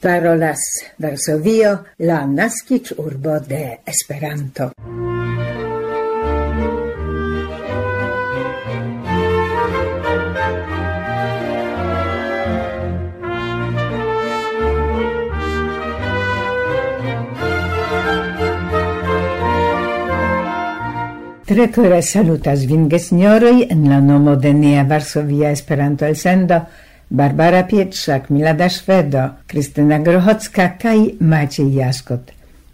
parolas Varsovio, la nascic urbo de Esperanto. Tre cora salutas vin, gesnioroi en la nomo de nia Varsovia Esperanto elsendo, Barbara Pietrzak, Milada Szwedo, Krystyna Grochocka kaj Maciej Jaskot.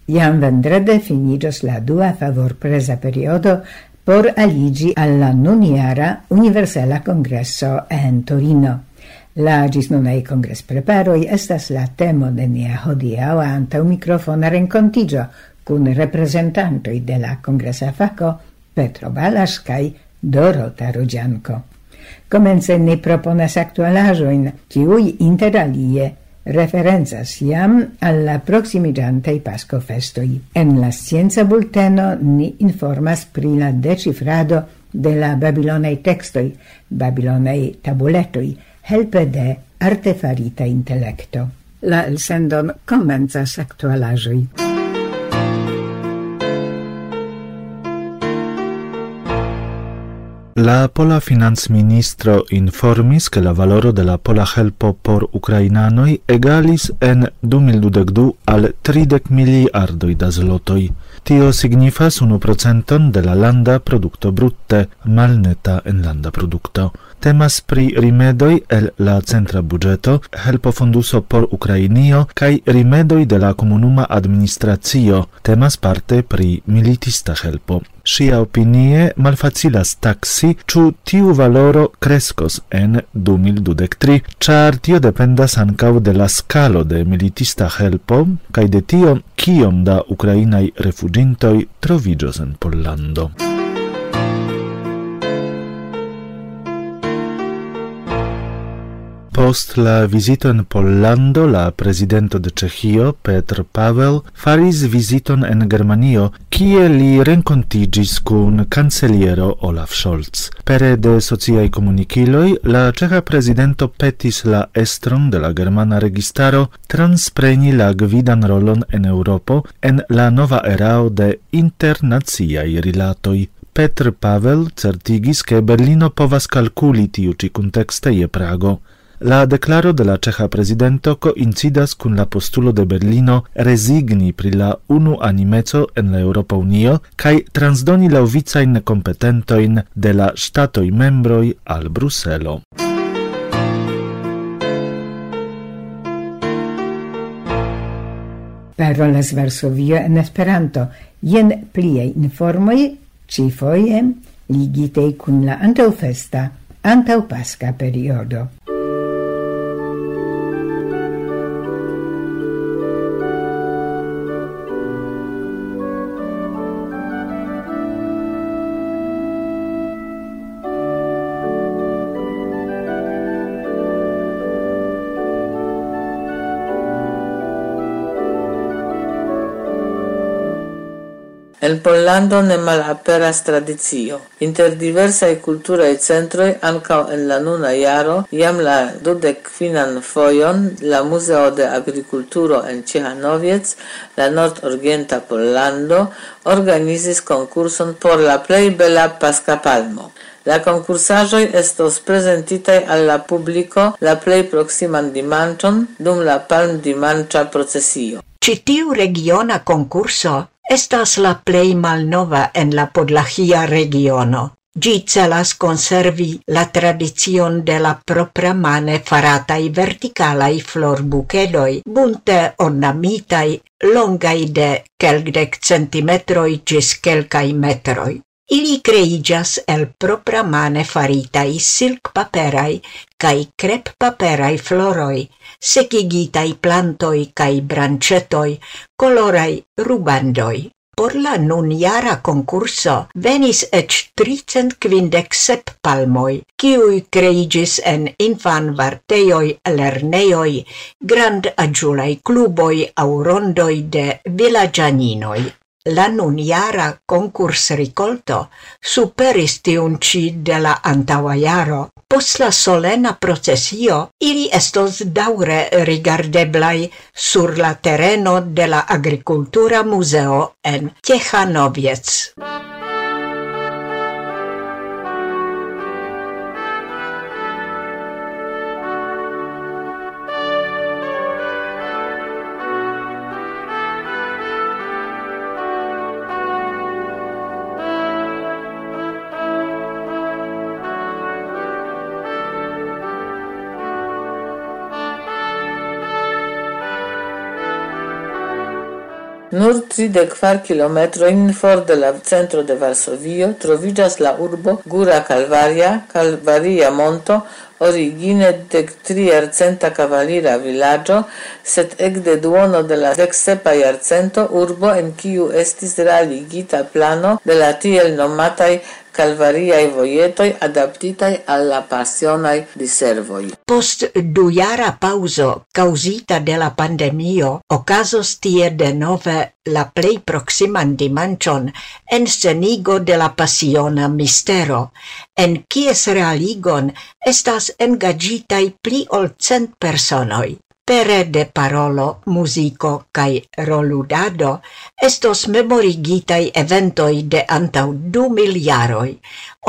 Jan vendrede finiĝos la dua favor presa periodo por aligi alla nuniara Universala Congresso en Torino. La gis nunai congres preparoi estas la temo de nia hodiaŭa un microfona rencontigio kun representantoi de la congresa faco Petro Balas kaj Dorota Rudzianko. Komence ni proponas aktualaĵojn, kiuj interalie referencas jam alla proximigiantei Pasco festoi. En la scienza bulteno ni informas pri la decifrado de la Babilonei textoi, Babilonei tabuletoi, helpe de artefarita intellecto. La elsendon comencas actualajoi. La pola finanzministro informis che la valoro de la pola helpo por ucrainanoi egalis en 2022 al 30 miliardoj da zlotoj. Tio signifas 1% de la landa producto brutte, malneta enlanda producto temas pri rimedoj el la centra helpo fonduso por Ukrainio kaj rimedoj de la komunuma administracio. Temas parte pri militista helpo. Ŝia opinie malfacilas taksi, ĉu tiu valoro kreskos en 2023, ĉar tio dependas ankaŭ de la skalo de militista helpo kaj de tio kiom da ukrainaj refuĝintoj troviĝos en Pollando. Post la visiton Pollando la presidento de Cechio, Petr Pavel faris visiton en Germanio, kie li renkontiĝis kun kanceliero Olaf Scholz. Pere de sociaj komunikiloj la ĉeĥa prezidento petis la estron de la germana registaro transpreni la gvidan rolon en Europo en la nova erao de internaciaj rilatoj. Petr Pavel certigis, ke Berlino povas calculi tiu ci contexte je Prago. La declaro de la ceja prezidento koincidas kun la postulo de Berlino resigni pri la unu animeco en la Europa Unio kaj transdoni la laŭvicajn competentoin de la statoi membroj al Bruselo. parolas Varsovio en Esperanto. Jen pliei informoi, ci foie, ligitei kun la antaŭfesta antaŭpaska periodo. En Pollando ne malaperas tradizio. Inter diversae culturae centroi, ancao en la nuna iaro, iam la dudekfinan foion, la Muzeo de Agriculturo en Cihanoviec, la nord-orienta Pollando, organizis concurson por la plej bela paskapalmo. La concursajoi estos presentitai alla publico la plei proximan dimanchon dum la palm dimancia procesio. Citiu regiona concurso Estas la plei malnova en la podlachia regiono. Gi celas conservi la tradizion de la propra mane faratai verticalai florbuchedoi, bunte ornamitai, longai de quelcdec centimetroi gis quelcai metroi. Ili creigas el propra mane faritai silk paperai cae crep paperai floroi, secigitai plantoi cae brancetoi, colorai rubandoi. Por la nun jara concurso venis ec tricent quindec sep palmoi, ciui creigis en infan varteioi, lerneioi, grand agiulai cluboi au rondoi de villagianinoi la nunjara concurs ricolto superis tiun ci de la antaua iaro. Post la solena procesio ili estos daure rigardeblai sur la terreno de la agricultura museo en Teĥanoviec. Nur 34 km for de la centro de Varsovio trovidas la urbo Gura Calvaria, Calvaria monto, origine de tri cavalira villaggio, set ec de duono de la dexepa jarcento urbo en kiu estis realigita plano de la tiel nomatai calvariae voietoi adaptitai alla passionai diservoi. Post dujara pauso, causita de la pandemio, ocasos tie de nove la plei proximan dimancion en scenigo de la passiona mistero, en kies realigon estas engagitai pli ol cent personoi pere de parolo, musico cae roludado estos memorigitai eventoi de antau du miliaroi.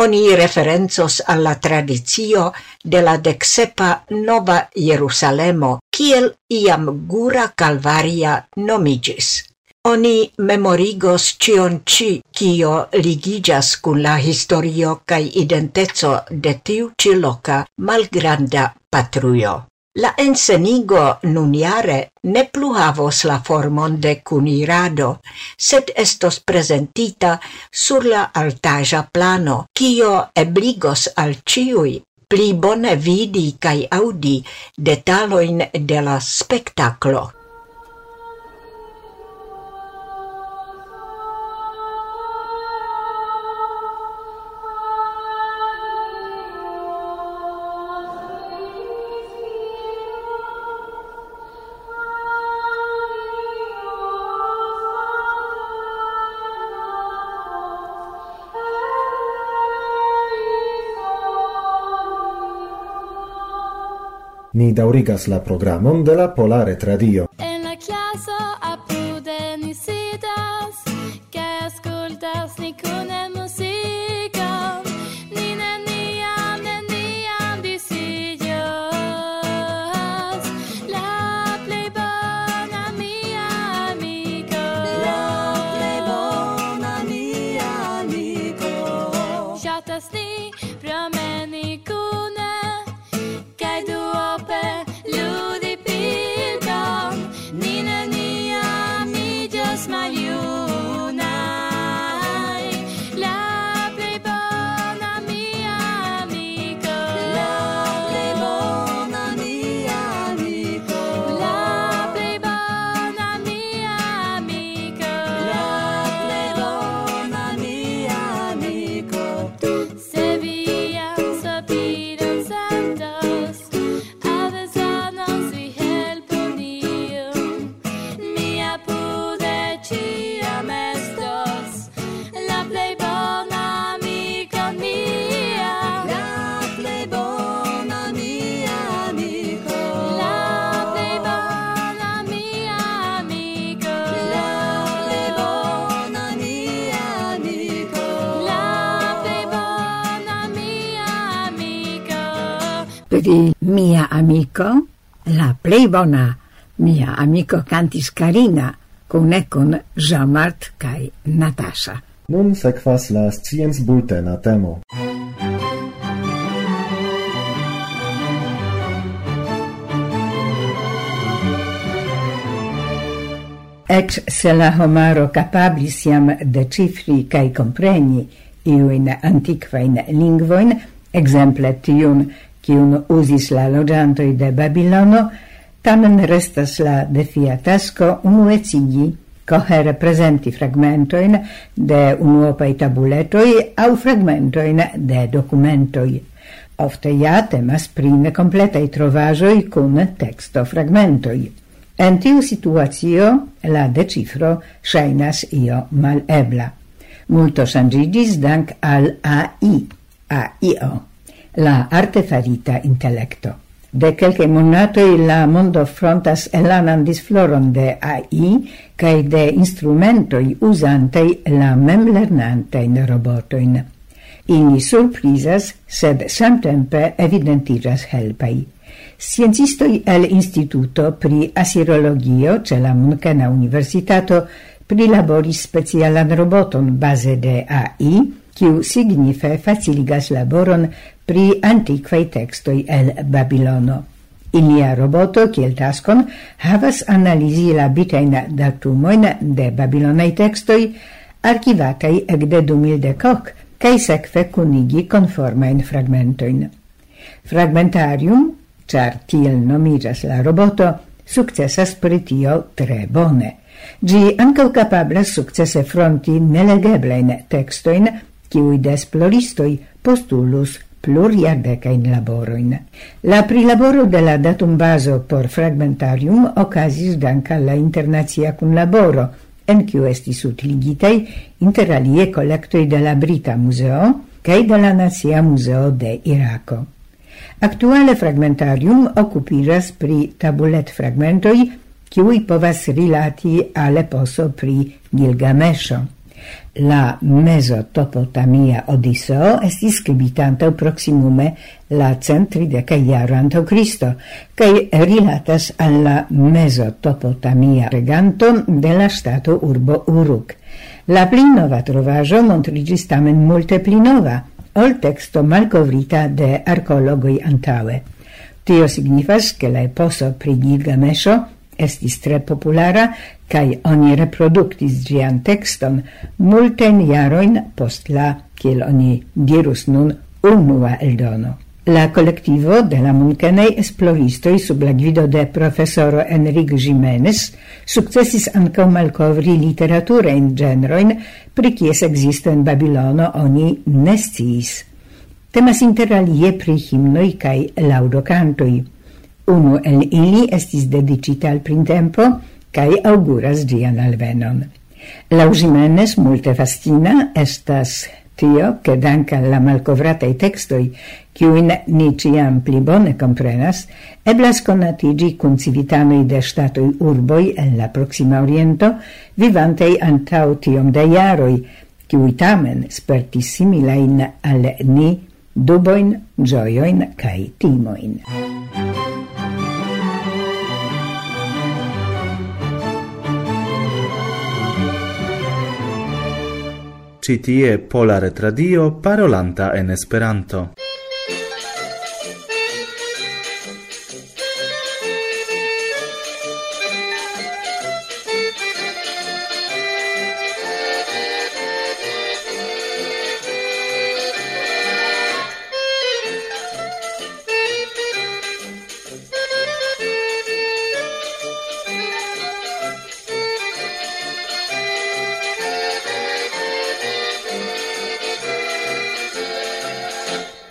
Oni referenzos alla tradizio de la decsepa Nova Jerusalemo, kiel iam Gura Calvaria nomigis. Oni memorigos cion ci, cio ligigas cun la historio cae identezo de tiu ci loca malgranda patruio. La ensenigo nuniare ne plu havos la formon de cunirado, sed estos presentita sur la altaja plano, cio ebligos al ciui pli bone vidi cae audi detaloin de la spektaklo. Ni daurigas la programon de la Polare Tradio. amico, la plei bona, mia amico cantis carina, cune con Jamart kai Natasha. Nun sekvas la scienz bultena temo. Ec se la homaro capablis iam decifri cae compreni iuin antiquain lingvoin, exemple tiun kiun uzis la loĝantoj de Babilono, tamen restas la defia tasko unuecigi cohere presenti fragmentoin de unuopei tabuletoi au fragmentoin de documentoi. Ofte ja temas pri necompletai trovajoi cun texto fragmentoi. En tiu situacio la decifro shainas io malebla. Multo shangigis dank al AI, AIO la artefarita intellecto. De quelque monatoi la mondo frontas elanan disfloron de AI cae de instrumentoi usantei la memlernantein robotoin. Ini surprizas, sed samtempe evidentigas helpai. Sciencistoi el Instituto pri Asirologio ce la Munkena Universitato prilaboris specialan roboton base de AI, kiu signife faciligas laboron pri antiquae textoi el Babilono. Ilia roboto kiel taskon havas analizi la bitajn datumoin de babilonaj tekstoj arkivataj ekde 2010 cae kaj sekve kunigi konformajn fragmentojn. Fragmentarium, char tiel nomiĝas la roboto, successas pritio tre bone. Gi ancau capablas successe fronti nelegeblein textoin, kiui de esploristoj postulus pluriardecajn laboroin. La prilaboro de la datumbazo por fragmentarium ocasis dank al la cun laboro, en kiu estis utiligitaj interalie collectoi de la Brita Museo cae de la Nazia Museo de Iraco. Actuale fragmentarium occupiras pri tabulet fragmentoi, kiuj povas rilati al eposo pri Gilgamesho. La mesotopotamia Odisseo estis scribitanta proximume la centri de Caiaro Anto Cristo, cae rilatas alla la mezotopotamia reganto de la stato urbo Uruk. La pli nova trovaĵo montriĝis tamen multe pli nova, ol texto malcovrita de arcologoi antaue. Tio signifas che la eposo pri Gilgamesho estis tre populara kai oni reproduktis gian texton multen jaroin post la, kiel oni dirus nun, unua eldono. La collectivo de la Munkenei esploristoi sub la guido de professoro Enrique Jimenez successis ankaŭ malcovri literatura in genroin pri kies existo in Babilono oni ne Temas Temas interalie pri himnoi cae laudocantoi. Unu el ili estis dedicita al printempo, cae auguras dian alvenon. Lausimenes multe fascina estas tio che danca la malcovratai textoi, kiuin ni ciam pli bone comprenas, eblas conatigi cun civitanoi de statoi urboi en la proxima oriento, vivantei antau tiom de iaroi, kiui tamen spertis similain al ni duboin, gioioin cae timoin. citie Pola Retradio parolanta en Esperanto.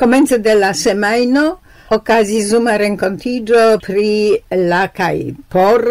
comence de la semaino okazis zuma rencontigio pri la kaj por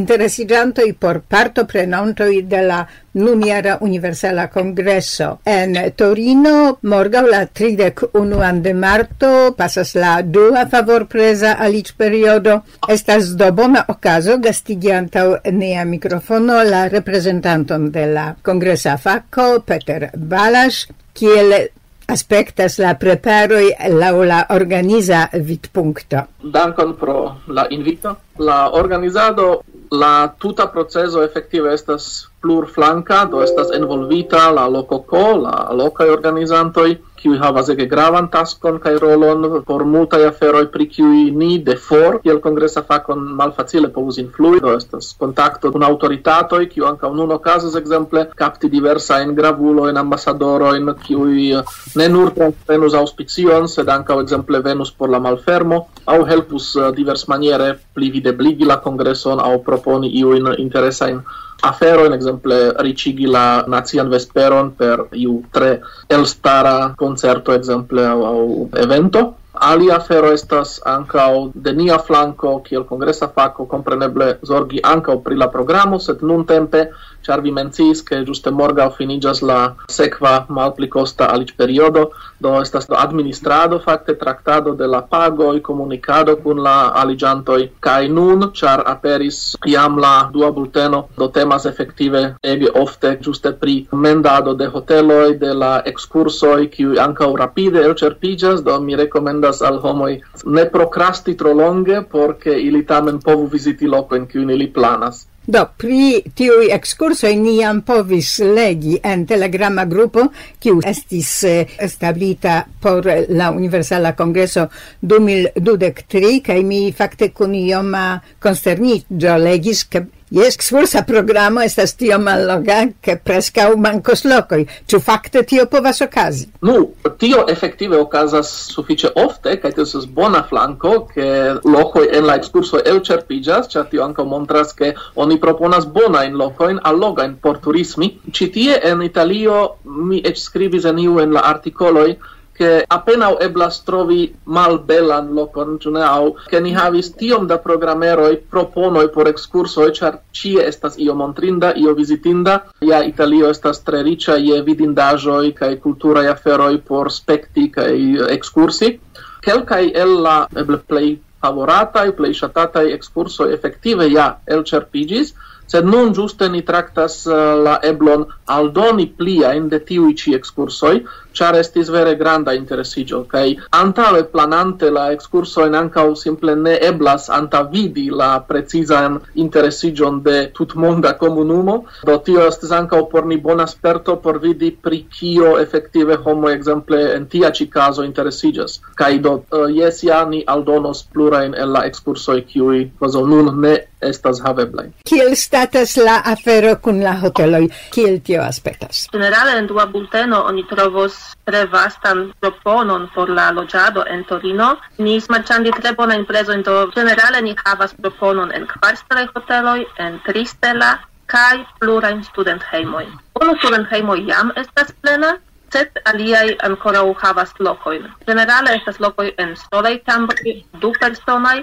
interesigiantoi por parto prenantoi de la Nuniera Universala Congresso. En Torino, morgau la 31 de marto, pasas la dua favor presa alic periodo, estas do bona ocaso gastigiantau nea microfono la representanton de la Congresa Facco, Peter Balas kiel aspectas la preparoi la la organiza vidpunkto. Dankon pro la invito. La organizado, la tuta proceso efektive estas plurflanka, do estas envolvita la lokoko, la lokaj organizantoj, kiuj havas ege gravan taskon kaj rolon por multaj aferoj pri kiuj ni de for kiel kongresa fakon malfacile povus influi. Do estas kontakto kun aŭtoritatoj kiu ankaŭ nun okazas ekzemple kapti diversajn gravulojn ambasadorojn kiuj eh, ne nur transprenu auspicion sed ankaŭ ekzemple venus por la malfermo aŭ helpus eh, diversmaniere pli videbligi la kongreson aŭ proponi iujn interesajn afero in exemple ricigi la nazian vesperon per iu tre elstara concerto exemple au, au evento. Alia afero estas ankaŭ de nia flanko kiel kongresa fako kompreneble zorgi ankaŭ pri la programo, sed nuntempe ĉar vi menciis ke ĝuste morgaŭ finiĝas la sekva malpli kosta alicperiodo, do estas do administrado fakte traktado de la pagoj, komunikado kun la aliĝantoj kaj nun ĉar aperis jam la dua bulteno, do temas efektive ege ofte ĝuste pri mendado de hoteloj, de la ekskursoj, kiuj ankaŭ rapide elĉerpiĝas, do mi rekomendo recomendas al homoi ne procrasti tro longe, porque ili tamen povu visiti loco in cui ili planas. Do, pri tiui excursoi niam povis legi en telegrama grupo, kiu estis eh, establita por la Universala Congreso 2023, kai mi fakte kun ioma consternigio legis, ke Jes excursa programo estas tio malloga, che prescau mancos locoi. Ciu facte tio povas okazi? Nu, tio effettive okazas suffice ofte, kaj tio estas bona flanko, ke locoi en la excurso elĉerpiĝas, ĉar tio ankaŭ montras, ke oni proponas bonajn locojn allogajn por turismi. Ĉi tie en Italio mi eĉ skribis en iu en la artikoloj, che appena eblas trovi malbelan locon, ĉu ne? Au, che ni havis tiom da programeroj proponoi por ekskursoj, char cie estas io montrinda, io visitinda, Ja Italio estas tre ricia je vidindajoi, cae culturae aferoj por spekti kaj ekskursi. ella el la eble plej favorataj, plej ŝatataj excurso effective ja elĉerpiĝis, sed nun giuste ni tractas eh, la eblon aldoni pliajn de tiui ci excursoi, char estis vere granda interesiĝo kai antave planante la ekskursojn ankaŭ simple ne eblas antavidi la precizan interesiĝon de tutmonda comunumo, do tio estis ancau por ni bona asperto por vidi pri kio effective homo exemple en tia ci caso interesiĝas. Kaj do eh, jes ja ni aldonos plurain el la excursoi kiuj kvazaŭ nun ne estas haveblaj. Kiel statas la afero kun la hoteloj? Kiel tio aspektas? Generale en dua bulteno oni trovos tre vastan proponon por la loĝado en Torino. Ni smarĉandi tre bonajn prezojn, do generale ni havas proponon en kvarstelaj hoteloj, en tristela kaj plurajn studenthejmoj. Unu studenthejmoj jam estas plena, sed aliaj ankoraŭ havas lokojn. Generale estas lokoj en solaj kambroj, du personaj,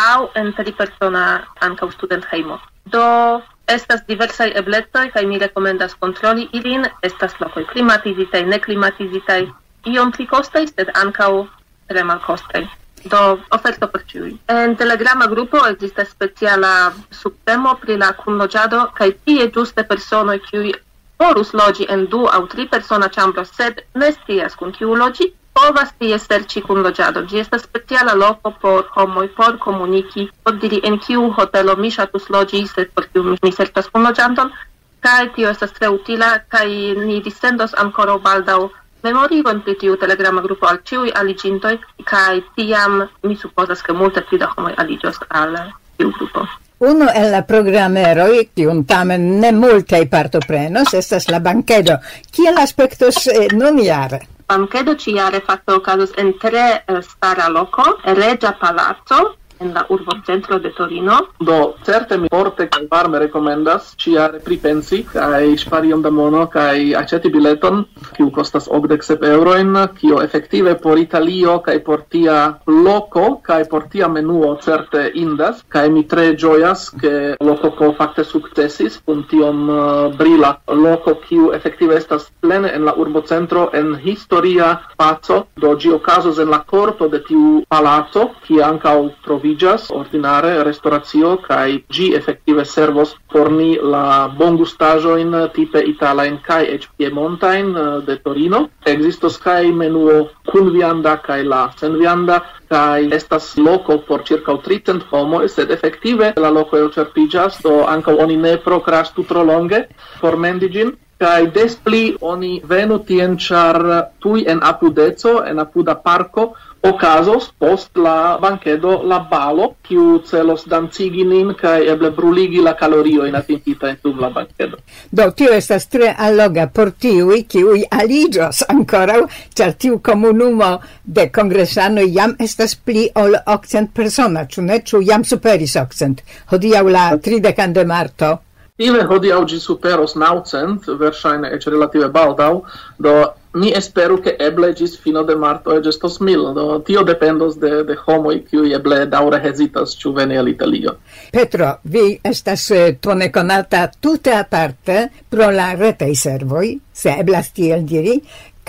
aŭ en tripersona ankaŭ studenthejmo. Do estas diversaj eblecoj kaj mi rekomendas kontroli ilin. Estas lokoj klimatizitaj, neklimatizitaj, iom pli kostaj, sed ankaŭ tre malkostaj. Do oferto por ĉiuj. En Telegrama grupo ekzistas speciala subtemo pri la kunloĝado kaj tie ĝuste personoj kiuj porus loĝi en du aŭ tri persona ĉambro, sed ne scias kun kiu loĝi, povas ties serĉi kunloĝadon. Ĝi estas speciala loko por homoj por komuniki, por diri en kiu hotelo mi ŝatus loĝi, sed por kiu mi serĉas kunloĝanton. Kaj tio estas tre utila kaj ni dissendos ankoraŭ baldaŭ memorigon pri tiu telegrama grupo al ĉiuj aliĝintoj kaj tiam mi supozas ke multe pli da homoj aliĝos al tiu grupo. Uno el la programeroj, kiun tamen ne multaj partoprenos, estas la bankedo. Kiel aspektos eh, nun jare? bankedo ciare facto okazos en tre eh, stara loco, Regia Palazzo, en la urbocentro de Torino. Do, certe mi forte kaj varme rekomendas ĉiare pripensi kaj ŝpari iom da mono kaj aĉeti bileton, kiu kostas 87 eŭrojn, kio efektive por Italio kaj por tia loko kaj por tia menuo certe indas kaj mi tre ĝojas ke Lococo fakte sukcesis kun tiom uh, brila loko kiu efektive estas plene en la urbocentro en historia paco do ĝi okazos en la korto de tiu palaco kie ankaŭ trovi troviĝas ordinare restoracio kaj ĝi efektive servos por ni la bongustaĵojn tipe italajn kaj eĉ piemontajn eh, de Torino. Ekzistos kaj menuo kun vianda kaj la sen vianda kaj estas loko por ĉirkaŭ 300 homoj, sed efektive la loko elĉerpiĝas, do ankaŭ oni ne prokrastu tro longe por mendi ĝin kai des pli oni venu tien char tui en apudezo, en apuda parco Ocasos post la bankedo la balo, kiu celos dancigi nin kaj eble bruligi la calorio in atentita atingitajn dum la bankedo. Do tio estas tre alloga por tiui, kiui aligios ancora, ĉar tiu comunumo de congresano jam estas pli ol okcent persona, ĉu ne? Ĉu jam superis okcent? hodiau la 30 de marto. Ile hodiaŭ ĝi superos naucent, verŝajne eĉ relative baldaŭ, do ni esperu che eble gis fino de marto gestos mil, do tio dependos de, de homoi qui eble daure hesitas ciu veni al Italio. Petro, vi estas eh, tone conata tute aparte pro la retei servoi, se eblas tiel diri,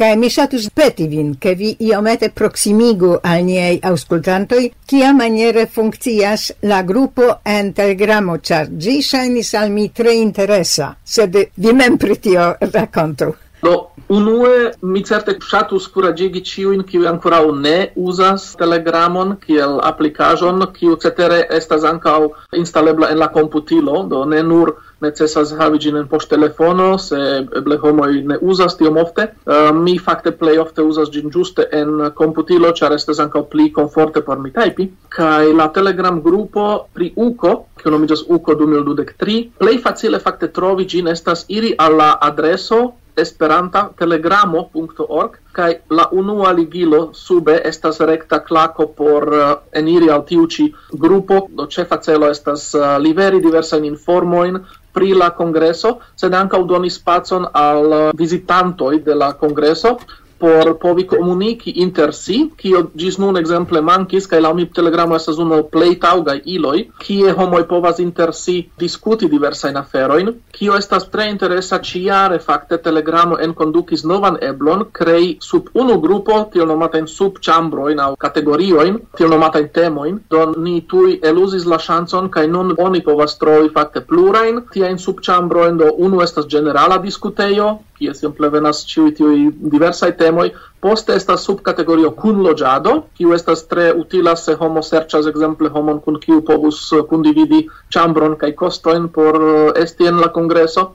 Kaj mi ŝatus peti vin, ke vi iomete proximigu al niaj aŭskultantoj, kia maniere funkcias la grupo en Telegramo, ĉar ĝi ŝajnis al mi tre interesa, sed vi mem pri tio rakontu. Do unue mi certe ŝatus curagigi ciuin, kiu ancora ne uzas Telegramon kiel applicajon, kiu cetere estas ancau instalebla en la computilo, do ne nur necesas havi gin en poŝtelefono, se eble homoi ne uzas tiom ofte. Uh, mi fakte plej ofte uzas gin giuste en computilo, char estas ancau pli conforte por mi taipi. Kai la Telegram grupo pri UCO, kiu nomiĝas UCO 2023, plej facile fakte trovi gin estas iri al la adreso esperantatelegramo.org kai la unua ligilo sube estas rekta klako por uh, eniri al tiu ĉi grupo. Do ĉefa celo estas uh, liveri diversajn informojn pri la congreso sed ankaŭ doni spacon al uh, vizitantoj de la congreso por povi comuniki inter si, kio gis nun exemple mankis, kai laŭ mi Telegramo estas uno plei taugai iloi, kie homoi povas inter si diskuti diversain aferoin, kio estas tre interesa ciare fakte Telegramo enkondukis novan eblon crei sub unu grupo tiel nomatajn subĉambrojn categorioin, kategoriojn, tiel nomatajn temoin, don ni tui elusis la chanson, kai nun oni povas trovi fakte in sub chambroin, do unu estas generala diskutejo, kie simple venas ĉiuj tiuj diversaj temoj. Poste estas subkategorio kunloĝado, kiu estas tre utila se homo serĉas ekzemple homon kun kiu povus kundividi ĉambron kaj kostojn por eh, esti en la kongreso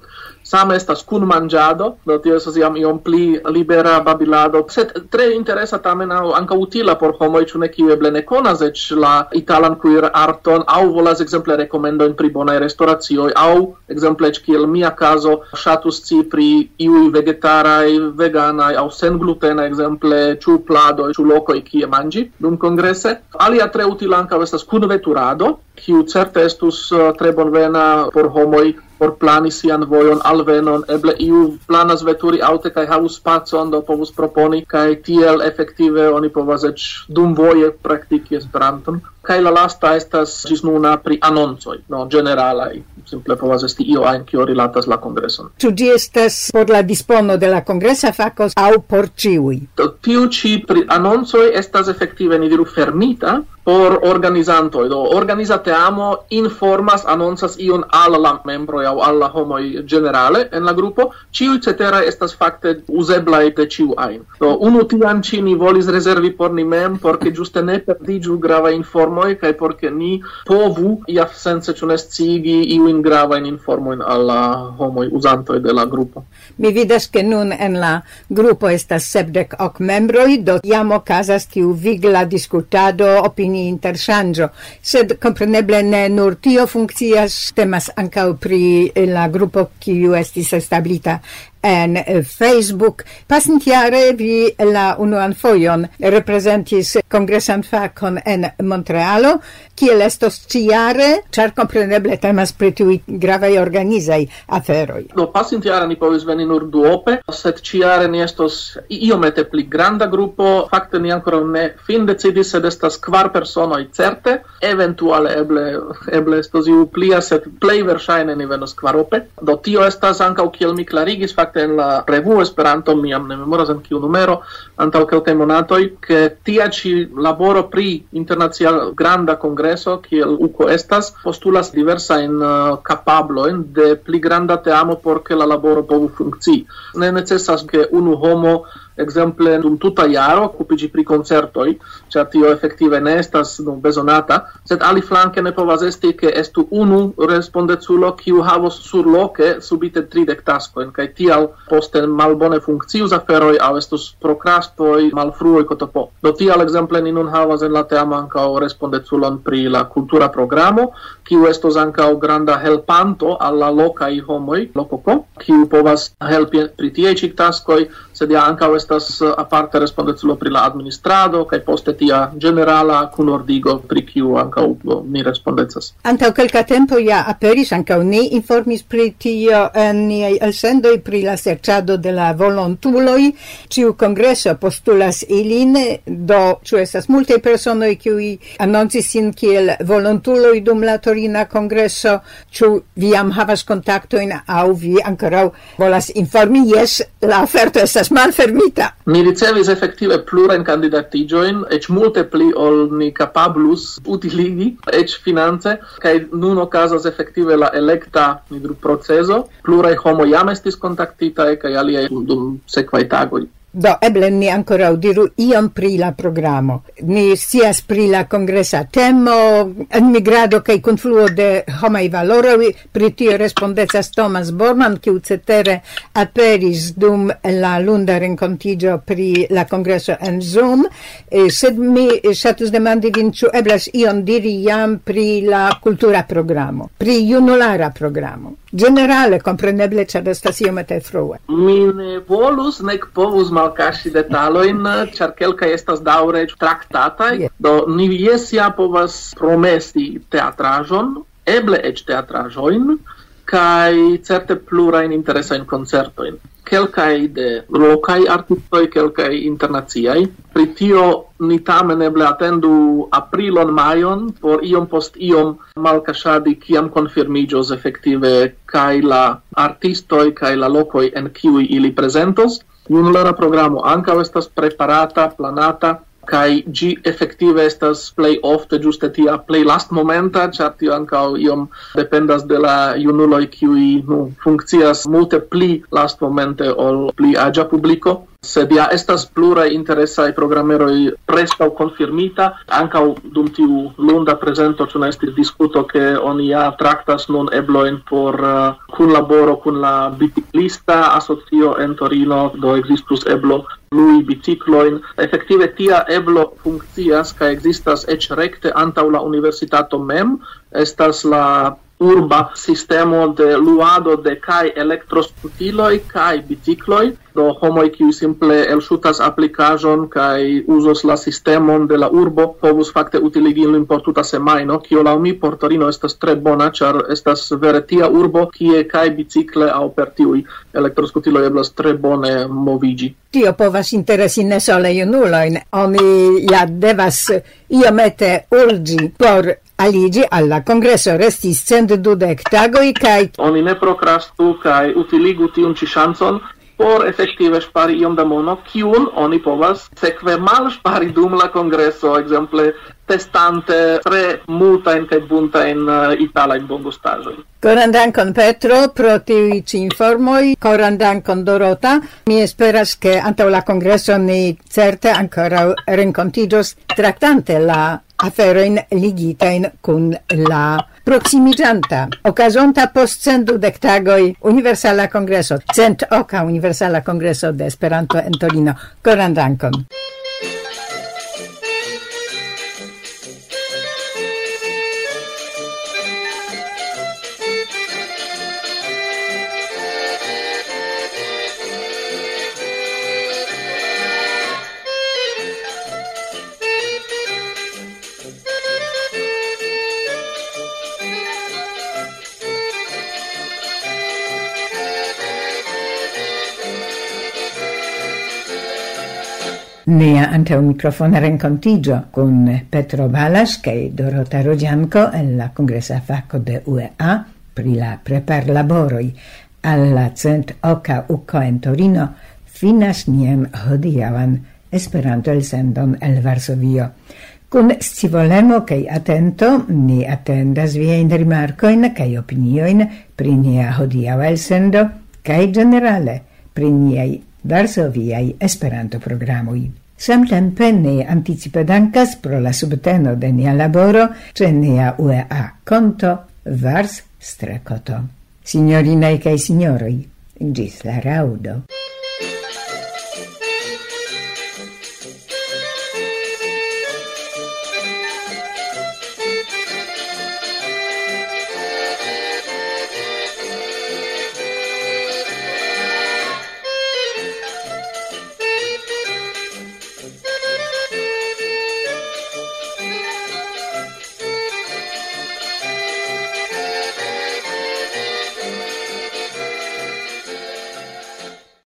same estas kun manĝado do tio estas jam iom pli libera babilado. Sed tre interesa tamen aŭ ankaŭ utila por homoj ĉu ne kiu eble ne konas eĉ la italan kuir arton aŭ volas ekzemple rekomendojn pri bonaj restoracioj aŭ ekzemple eĉ kiel mia kazo ŝatus sci pri iuj vegetaraj veganaj aŭ senglutena ekzemple ĉu pladoj ĉu lokoj kie manĝi dum kongrese. Alia tre utila ankaŭ estas kunveturado kiu certe estus eh, tre bonvena por homoj por plani sian vojon alvenon, eble iu planas veturi aute kaj havus spacon, do povus proponi, kaj tiel efektive oni povas eĉ dumvoje praktiki Esperanton. Kaj la lasta estas ĝis nuna pri anoncoj, no ĝeneralaj, simple povas esti io ajn kio rilatas la kongreson. Ĉu ĝi estas por la dispono de la kongresa fako aŭ por ĉiuj? Do tiu ĉi pri anoncoj estas efektive ni diru fermita, por organizantoj, do organiza teamo informas, anoncas ion al la membroj au alla homoi generale en la grupo, ciu cetera estas fakte uzebla de ciu ajn. Do unu tian ci ni volis rezervi por ni mem, por ke ĝuste ne perdiĝu grava informoj kaj por ke ni povu ia sense ĉu ne scigi iujn gravajn informojn al la homoj uzantoj de la grupo. Mi vidas ke nun en la grupo estas sepdek ok membroj, do jam okazas tiu vigla diskutado, opini interŝanĝo, sed kompreneble ne nur tio funkcias, temas ankaŭ pri la grupo kiu estis establita en Facebook. Pasintiare vi la unuan foion representis congresan facon en Montrealo, kiel estos ciare, char compreneble temas pri tiui organizai aferoi. Do, pasintiare ni povis veni nur duope, sed ciare ni estos iomete pli granda gruppo, fakte ni ancora ne fin decidis, sed estas kvar personoi certe, eventuale eble, eble estos iu plia, sed plei versaine ni venos kvarope. Do, tio estas ancau kiel mi clarigis, fakte fakte en la revuo Esperanto mi jam ne memoras en kiu numero antaŭ kelkaj monatoj ke tia ĉi laboro pri internacia granda kongreso kiel uko estas postulas diversajn uh, kapablojn de pli granda teamo por ke la laboro povu funkcii. Ne necesas ke unu homo exemple dum tuta jaro okupiĝi pri koncertoj, ĉar tio efektive ne estas dum bezonata, sed ali flanke ne povas esti ke estu unu respondeculo kiu havos surloke subite tridek taskojn kaj tial poste malbone funkcius aferoj aŭ estus prokrastoj, malfruoj kotopo. Do tial ekzemple ni nun havas en la teamo ankaŭ respondeculon pri la kultura programo, kiu estos ankaŭ granda helpanto al la lokaj homoj, lokoko, kiu povas helpi pri tiaj ĉi taskoj sed ja ancao estas eh, aparte respondeculo pri la administrado kaj poste tia generala kunordigo pri kiu ankaŭ ni eh, respondecas. Antau kelka tempo ja aperis ankaŭ ni informis pri tio en niei elsendoi pri la serciado de la volontuloi, ciu kongreso postulas ilin, do ciu estas multe personoi kiui annoncis sin kiel volontuloi dum la Torina kongreso, ciu viam havas contactoin au vi ancora volas informi? Yes, la oferto estas estas malfermita. Mi ricevis effektive plurajn kandidatiĝojn, eĉ multe pli ol ni kapablus utiligi, eĉ finance, kaj nun okazas effektive la elekta proceso. Pluraj homoj jam estis kontaktitaj kaj aliaj dum sekvaj tagoj. Do, eble ni ancora diru iom pri la programo. Ni sias pri la congresa temo, enmigrado cae confluo de homai valoroi, pri tio respondecas Thomas Borman, kiu cetere aperis dum la lunda rencontigio pri la congreso en Zoom, sed mi satus demandi vin ciu eblas ion diri jam pri la cultura programo, pri junulara programo. Generale, compreneble, ĉar estas iomete frue. Mi ne volus, nek povus mal malkaŝi detalojn, ĉar kelkaj estas daŭre traktataj. Do ni jes ja povas promesi teatraĵon, eble eĉ teatraĵojn, kaj certe plurajn interesajn koncertojn kelkai de lokaj artistoj, kelkai internaciaj. Pri tio ni tamen eble atendu aprilon, majon por iom post iom malkaŝadi kiam konfirmiĝos efektive kaj la artistoj kaj la lokoj en kiuj ili prezentos junulara programo ankaŭ estas preparata, planata kai gi effektive estas play ofte ti tia play last momenta ĉar tio ankaŭ iom dependas de la junuloj kiuj nu funkcias multe pli last momente ol pli aĝa publiko sed ja estas pluraj interesaj programeroj preskaŭ konfirmita ankaŭ dum tiu lunda prezento ĉu ne estis diskuto ke oni ja traktas nun eblojn por uh, kunlaboro kun la biciklista asocio en Torino do ekzistus eblo lui bicicloin. Effective tia eblo funkcias, ca existas rekte antaŭ la universitato mem, estas la urba sistemo de luado de kai elektroskutiloj kai bicikloj. Do homoj kiu simple elŝutas aplikaĵon kaj uzos la sistemon de la urbo povus fakte utiligi ilin por tuta semajno kio laŭ mi por Torino estas tre bona ĉar estas vere tia urbo kie kaj bicikle aŭ per tiuj elektroskutiloj eblas tre bone moviĝi. Tio povas interesi ne sole junulojn. Oni ja devas iomete urĝi por aligi alla congresso restis cent dudec tagoi kai oni ne prokrastu kai utiligu tiun ĉi ŝancon por efektive ŝpari iom da mono, kiun oni povas sekve malŝpari dum la kongreso, ekzemple testante tre multajn kaj buntajn uh, italajn bongustaĵojn. Koran dankon Petro pro tiuj ĉi informoj, koran dankon Dorota. Mi esperas ke antaŭ la kongreso ni certe ankoraŭ renkontiĝos traktante la aferojn ligitajn kun la proximiĝanta okazonta post cent dudek tagoj Universala Kongreso, cent oka Universala Kongreso de Esperanto en Torino. Koran dankon. nea anteo microfona rencontigio con Petro Balas che Dorota Rogianco e la congressa facco de UEA pri la prepar laboroi alla cent oca uco en Torino finas nien hodiavan Esperanto el sendon el Varsovio. Kun scivolemo kaj atento ni atendas viajn rimarcoin kaj opinioin pri nia hodiava el sendo kaj generale pri niei Varsoviai Esperanto programoi. Samtempe ni anticipe dankas pro la subteno de nia laboro ce nia UEA konto Vars Strekoto. Signorinaj kaj signoroj, gis la raudo.